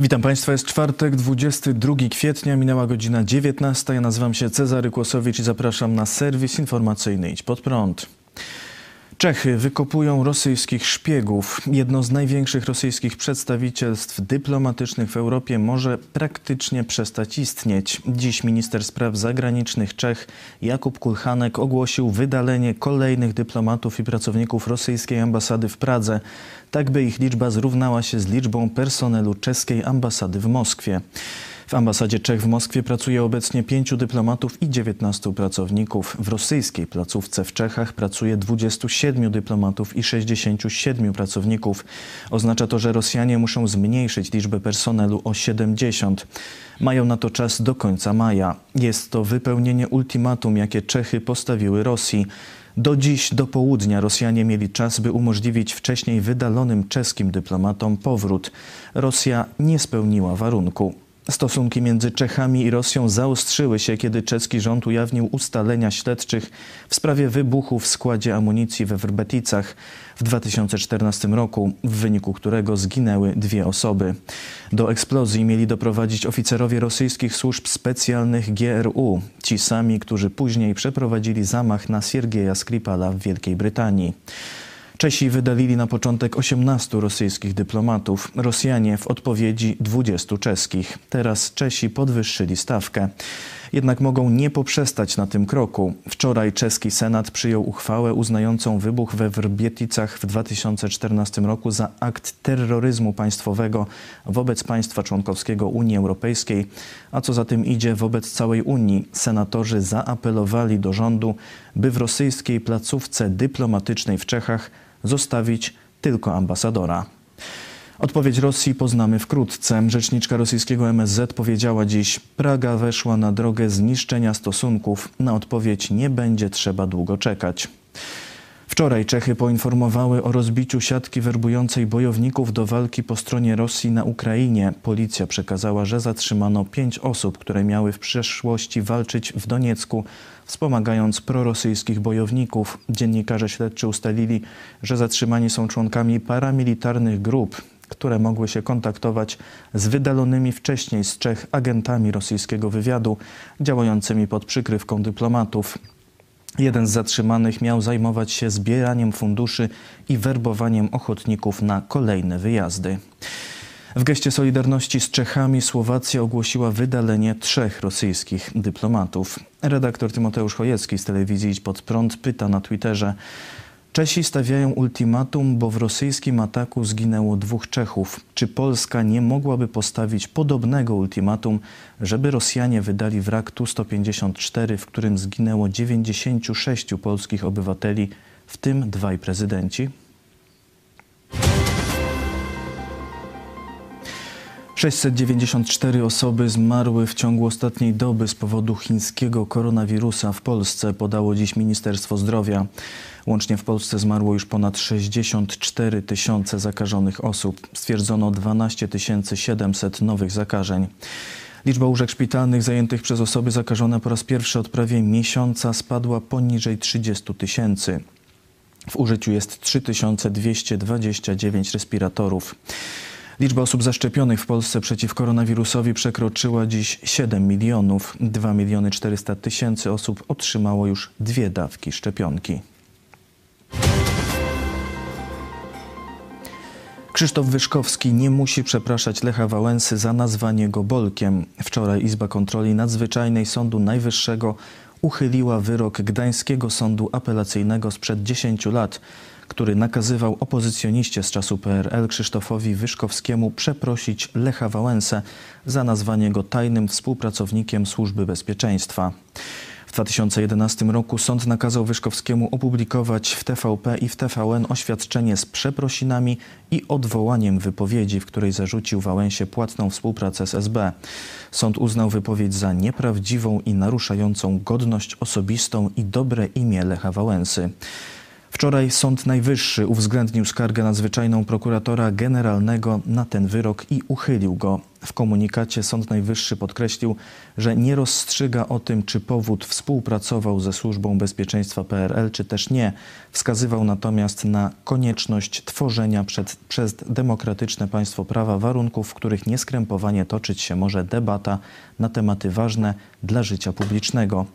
Witam Państwa, jest czwartek, 22 kwietnia, minęła godzina 19. Ja nazywam się Cezary Kłosowicz i zapraszam na serwis informacyjny Idź Pod Prąd. Czechy wykopują rosyjskich szpiegów. Jedno z największych rosyjskich przedstawicielstw dyplomatycznych w Europie może praktycznie przestać istnieć. Dziś minister spraw zagranicznych Czech Jakub Kulchanek ogłosił wydalenie kolejnych dyplomatów i pracowników rosyjskiej ambasady w Pradze, tak by ich liczba zrównała się z liczbą personelu czeskiej ambasady w Moskwie. W ambasadzie Czech w Moskwie pracuje obecnie pięciu dyplomatów i 19 pracowników. W rosyjskiej placówce w Czechach pracuje 27 dyplomatów i 67 pracowników. Oznacza to, że Rosjanie muszą zmniejszyć liczbę personelu o 70. Mają na to czas do końca maja. Jest to wypełnienie ultimatum, jakie Czechy postawiły Rosji. Do dziś, do południa Rosjanie mieli czas, by umożliwić wcześniej wydalonym czeskim dyplomatom powrót. Rosja nie spełniła warunku. Stosunki między Czechami i Rosją zaostrzyły się, kiedy czeski rząd ujawnił ustalenia śledczych w sprawie wybuchu w składzie amunicji we Wrbeticach w 2014 roku, w wyniku którego zginęły dwie osoby. Do eksplozji mieli doprowadzić oficerowie rosyjskich służb specjalnych GRU, ci sami, którzy później przeprowadzili zamach na Siergieja Skripala w Wielkiej Brytanii. Czesi wydalili na początek 18 rosyjskich dyplomatów, Rosjanie w odpowiedzi 20 czeskich. Teraz Czesi podwyższyli stawkę. Jednak mogą nie poprzestać na tym kroku. Wczoraj czeski Senat przyjął uchwałę uznającą wybuch we Wrbieticach w 2014 roku za akt terroryzmu państwowego wobec państwa członkowskiego Unii Europejskiej, a co za tym idzie wobec całej Unii. Senatorzy zaapelowali do rządu, by w rosyjskiej placówce dyplomatycznej w Czechach zostawić tylko ambasadora. Odpowiedź Rosji poznamy wkrótce. Rzeczniczka rosyjskiego MSZ powiedziała dziś: Praga weszła na drogę zniszczenia stosunków. Na odpowiedź nie będzie trzeba długo czekać. Wczoraj Czechy poinformowały o rozbiciu siatki werbującej bojowników do walki po stronie Rosji na Ukrainie. Policja przekazała, że zatrzymano pięć osób, które miały w przeszłości walczyć w Doniecku, wspomagając prorosyjskich bojowników. Dziennikarze śledczy ustalili, że zatrzymani są członkami paramilitarnych grup, które mogły się kontaktować z wydalonymi wcześniej z Czech agentami rosyjskiego wywiadu działającymi pod przykrywką dyplomatów. Jeden z zatrzymanych miał zajmować się zbieraniem funduszy i werbowaniem ochotników na kolejne wyjazdy. W geście solidarności z Czechami Słowacja ogłosiła wydalenie trzech rosyjskich dyplomatów. Redaktor Tymoteusz Chojecki z telewizji Idź Pod Prąd pyta na Twitterze, Czesi stawiają ultimatum, bo w rosyjskim ataku zginęło dwóch Czechów. Czy Polska nie mogłaby postawić podobnego ultimatum, żeby Rosjanie wydali wrak Tu-154, w którym zginęło 96 polskich obywateli, w tym dwaj prezydenci? 694 osoby zmarły w ciągu ostatniej doby z powodu chińskiego koronawirusa w Polsce, podało dziś Ministerstwo Zdrowia. Łącznie w Polsce zmarło już ponad 64 tysiące zakażonych osób. Stwierdzono 12 700 nowych zakażeń. Liczba łóżek szpitalnych zajętych przez osoby zakażone po raz pierwszy od prawie miesiąca spadła poniżej 30 tysięcy. W użyciu jest 3229 respiratorów. Liczba osób zaszczepionych w Polsce przeciw koronawirusowi przekroczyła dziś 7 milionów. 2 miliony 400 tysięcy osób otrzymało już dwie dawki szczepionki. Krzysztof Wyszkowski nie musi przepraszać Lecha Wałęsy za nazwanie go Bolkiem. Wczoraj Izba Kontroli Nadzwyczajnej Sądu Najwyższego uchyliła wyrok Gdańskiego Sądu Apelacyjnego sprzed 10 lat, który nakazywał opozycjoniście z czasu PRL Krzysztofowi Wyszkowskiemu przeprosić Lecha Wałęsę za nazwanie go tajnym współpracownikiem Służby Bezpieczeństwa. W 2011 roku sąd nakazał Wyszkowskiemu opublikować w TVP i w TVN oświadczenie z przeprosinami i odwołaniem wypowiedzi, w której zarzucił Wałęsie płatną współpracę z SB. Sąd uznał wypowiedź za nieprawdziwą i naruszającą godność osobistą i dobre imię Lecha Wałęsy. Wczoraj Sąd Najwyższy uwzględnił skargę nadzwyczajną prokuratora generalnego na ten wyrok i uchylił go. W komunikacie Sąd Najwyższy podkreślił, że nie rozstrzyga o tym, czy powód współpracował ze Służbą Bezpieczeństwa PRL, czy też nie. Wskazywał natomiast na konieczność tworzenia przed, przez demokratyczne państwo prawa warunków, w których nieskrępowanie toczyć się może debata na tematy ważne dla życia publicznego.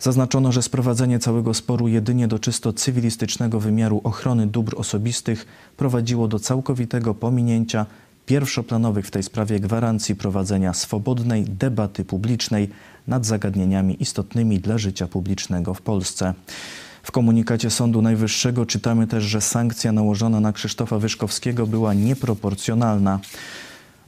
Zaznaczono, że sprowadzenie całego sporu jedynie do czysto cywilistycznego wymiaru ochrony dóbr osobistych prowadziło do całkowitego pominięcia pierwszoplanowych w tej sprawie gwarancji prowadzenia swobodnej debaty publicznej nad zagadnieniami istotnymi dla życia publicznego w Polsce. W komunikacie Sądu Najwyższego czytamy też, że sankcja nałożona na Krzysztofa Wyszkowskiego była nieproporcjonalna.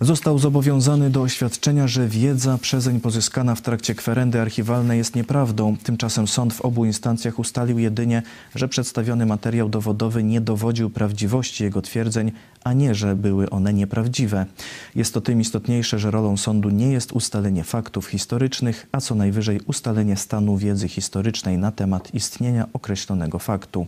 Został zobowiązany do oświadczenia, że wiedza przezeń pozyskana w trakcie kwerendy archiwalnej jest nieprawdą. Tymczasem sąd w obu instancjach ustalił jedynie, że przedstawiony materiał dowodowy nie dowodził prawdziwości jego twierdzeń, a nie, że były one nieprawdziwe. Jest to tym istotniejsze, że rolą sądu nie jest ustalenie faktów historycznych, a co najwyżej ustalenie stanu wiedzy historycznej na temat istnienia określonego faktu.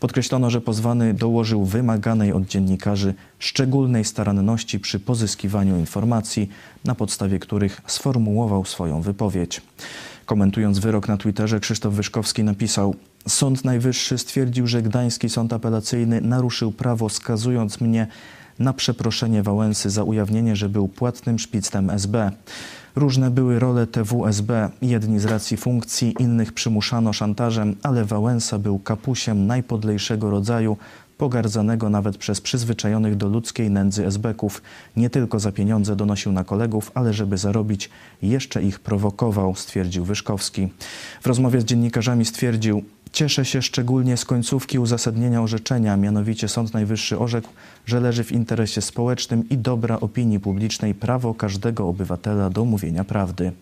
Podkreślono, że pozwany dołożył wymaganej od dziennikarzy szczególnej staranności przy pozyskiwaniu informacji, na podstawie których sformułował swoją wypowiedź. Komentując wyrok na Twitterze, Krzysztof Wyszkowski napisał: Sąd Najwyższy stwierdził, że Gdański Sąd Apelacyjny naruszył prawo, skazując mnie na przeproszenie Wałęsy za ujawnienie, że był płatnym szpictem SB. Różne były role TWSB, jedni z racji funkcji, innych przymuszano szantażem, ale Wałęsa był kapusiem najpodlejszego rodzaju, pogardzanego nawet przez przyzwyczajonych do ludzkiej nędzy esbeków. Nie tylko za pieniądze donosił na kolegów, ale żeby zarobić, jeszcze ich prowokował, stwierdził Wyszkowski. W rozmowie z dziennikarzami stwierdził, Cieszę się szczególnie z końcówki uzasadnienia orzeczenia, mianowicie Sąd Najwyższy orzekł, że leży w interesie społecznym i dobra opinii publicznej prawo każdego obywatela do mówienia prawdy.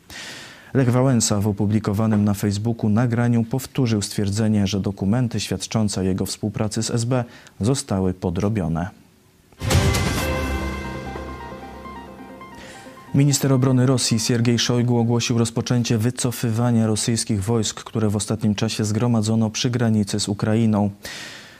Lech Wałęsa w opublikowanym na Facebooku nagraniu powtórzył stwierdzenie, że dokumenty świadczące o jego współpracy z SB zostały podrobione. Minister obrony Rosji Siergiej Szojgu ogłosił rozpoczęcie wycofywania rosyjskich wojsk, które w ostatnim czasie zgromadzono przy granicy z Ukrainą.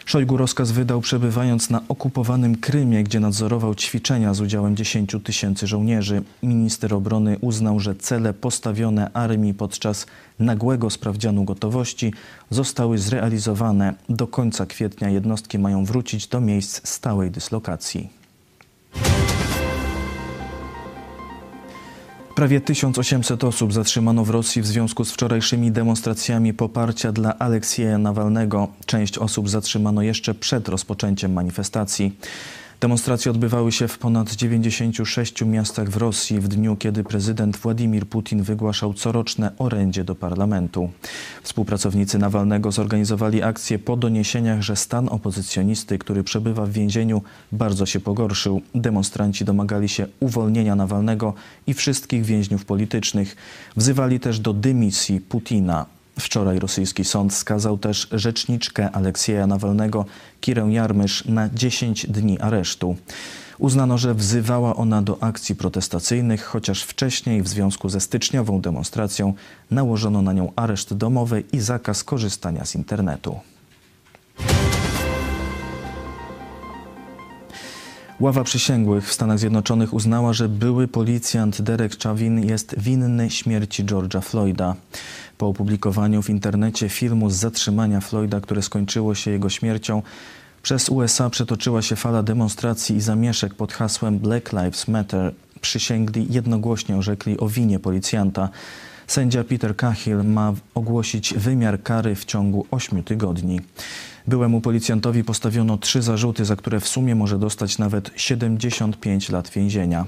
Szojgu rozkaz wydał przebywając na okupowanym Krymie, gdzie nadzorował ćwiczenia z udziałem 10 tysięcy żołnierzy. Minister obrony uznał, że cele postawione armii podczas nagłego sprawdzianu gotowości zostały zrealizowane. Do końca kwietnia jednostki mają wrócić do miejsc stałej dyslokacji. Prawie 1800 osób zatrzymano w Rosji w związku z wczorajszymi demonstracjami poparcia dla Aleksieja Nawalnego. Część osób zatrzymano jeszcze przed rozpoczęciem manifestacji. Demonstracje odbywały się w ponad 96 miastach w Rosji w dniu, kiedy prezydent Władimir Putin wygłaszał coroczne orędzie do parlamentu. Współpracownicy Nawalnego zorganizowali akcję po doniesieniach, że stan opozycjonisty, który przebywa w więzieniu, bardzo się pogorszył. Demonstranci domagali się uwolnienia Nawalnego i wszystkich więźniów politycznych. Wzywali też do dymisji Putina. Wczoraj rosyjski sąd skazał też rzeczniczkę Aleksieja Nawalnego, Kirę Jarmysz, na 10 dni aresztu. Uznano, że wzywała ona do akcji protestacyjnych, chociaż wcześniej w związku ze styczniową demonstracją nałożono na nią areszt domowy i zakaz korzystania z internetu. Ława przysięgłych w Stanach Zjednoczonych uznała, że były policjant Derek Chauvin jest winny śmierci George'a Floyda. Po opublikowaniu w internecie filmu z zatrzymania Floyda, które skończyło się jego śmiercią, przez USA przetoczyła się fala demonstracji i zamieszek pod hasłem Black Lives Matter. Przysięgli jednogłośnie orzekli o winie policjanta. Sędzia Peter Cahill ma ogłosić wymiar kary w ciągu 8 tygodni. Byłemu policjantowi postawiono trzy zarzuty, za które w sumie może dostać nawet 75 lat więzienia.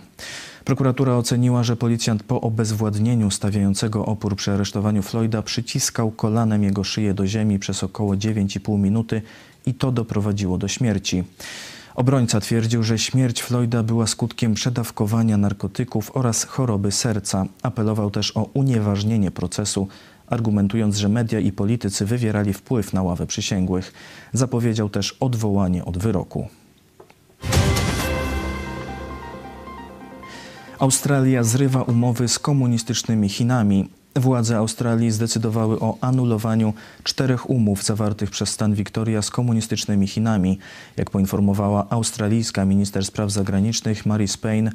Prokuratura oceniła, że policjant po obezwładnieniu stawiającego opór przy aresztowaniu Floyda przyciskał kolanem jego szyję do ziemi przez około 9,5 minuty i to doprowadziło do śmierci. Obrońca twierdził, że śmierć Floyda była skutkiem przedawkowania narkotyków oraz choroby serca. Apelował też o unieważnienie procesu, argumentując, że media i politycy wywierali wpływ na ławę przysięgłych. Zapowiedział też odwołanie od wyroku. Australia zrywa umowy z komunistycznymi Chinami. Władze Australii zdecydowały o anulowaniu czterech umów zawartych przez stan Victoria z komunistycznymi Chinami. Jak poinformowała australijska minister spraw zagranicznych Mary Spain,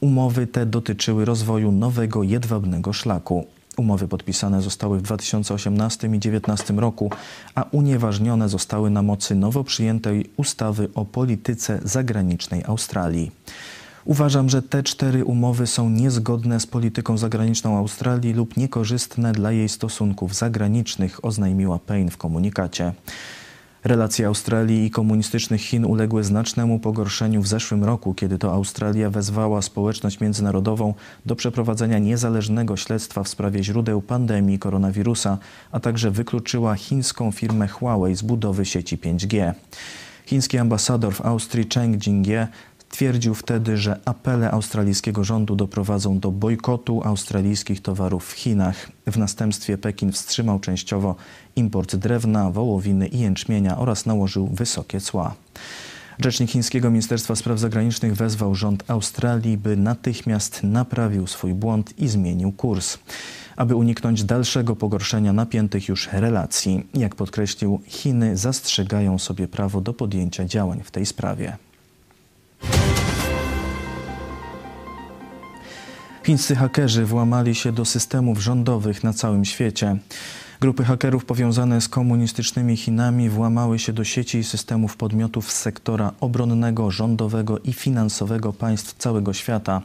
Umowy te dotyczyły rozwoju nowego jedwabnego szlaku. Umowy podpisane zostały w 2018 i 2019 roku, a unieważnione zostały na mocy nowo przyjętej ustawy o polityce zagranicznej Australii. Uważam, że te cztery umowy są niezgodne z polityką zagraniczną Australii lub niekorzystne dla jej stosunków zagranicznych, oznajmiła Payne w komunikacie. Relacje Australii i komunistycznych Chin uległy znacznemu pogorszeniu w zeszłym roku, kiedy to Australia wezwała społeczność międzynarodową do przeprowadzenia niezależnego śledztwa w sprawie źródeł pandemii koronawirusa, a także wykluczyła chińską firmę Huawei z budowy sieci 5G. Chiński ambasador w Austrii Cheng Jingie Twierdził wtedy, że apele australijskiego rządu doprowadzą do bojkotu australijskich towarów w Chinach. W następstwie Pekin wstrzymał częściowo import drewna, wołowiny i jęczmienia oraz nałożył wysokie cła. Rzecznik chińskiego Ministerstwa Spraw Zagranicznych wezwał rząd Australii, by natychmiast naprawił swój błąd i zmienił kurs, aby uniknąć dalszego pogorszenia napiętych już relacji. Jak podkreślił, Chiny zastrzegają sobie prawo do podjęcia działań w tej sprawie. Chińscy hakerzy włamali się do systemów rządowych na całym świecie. Grupy hakerów powiązane z komunistycznymi Chinami włamały się do sieci i systemów podmiotów z sektora obronnego, rządowego i finansowego państw całego świata.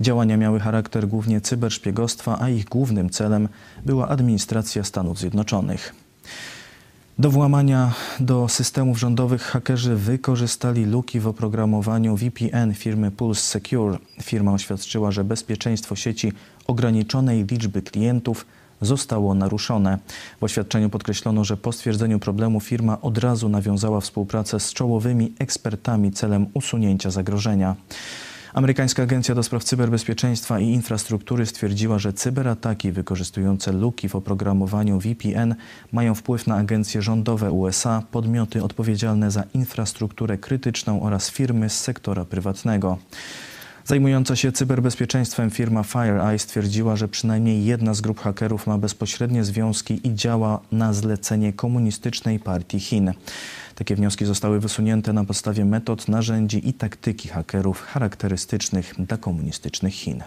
Działania miały charakter głównie cyberszpiegostwa, a ich głównym celem była administracja Stanów Zjednoczonych. Do włamania do systemów rządowych hakerzy wykorzystali luki w oprogramowaniu VPN firmy Pulse Secure. Firma oświadczyła, że bezpieczeństwo sieci ograniczonej liczby klientów zostało naruszone. W oświadczeniu podkreślono, że po stwierdzeniu problemu firma od razu nawiązała współpracę z czołowymi ekspertami celem usunięcia zagrożenia. Amerykańska Agencja do Spraw Cyberbezpieczeństwa i Infrastruktury stwierdziła, że cyberataki wykorzystujące luki w oprogramowaniu VPN mają wpływ na agencje rządowe USA, podmioty odpowiedzialne za infrastrukturę krytyczną oraz firmy z sektora prywatnego. Zajmująca się cyberbezpieczeństwem firma FireEye stwierdziła, że przynajmniej jedna z grup hakerów ma bezpośrednie związki i działa na zlecenie komunistycznej partii Chin. Takie wnioski zostały wysunięte na podstawie metod, narzędzi i taktyki hakerów charakterystycznych dla komunistycznych Chin.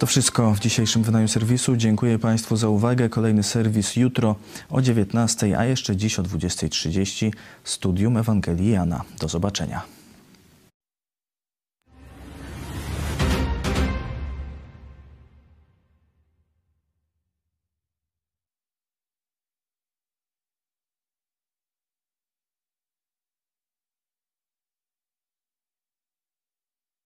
To wszystko w dzisiejszym wydaniu serwisu. Dziękuję Państwu za uwagę. Kolejny serwis jutro o 19, a jeszcze dziś o 20.30 Studium Ewangelii Jana. Do zobaczenia.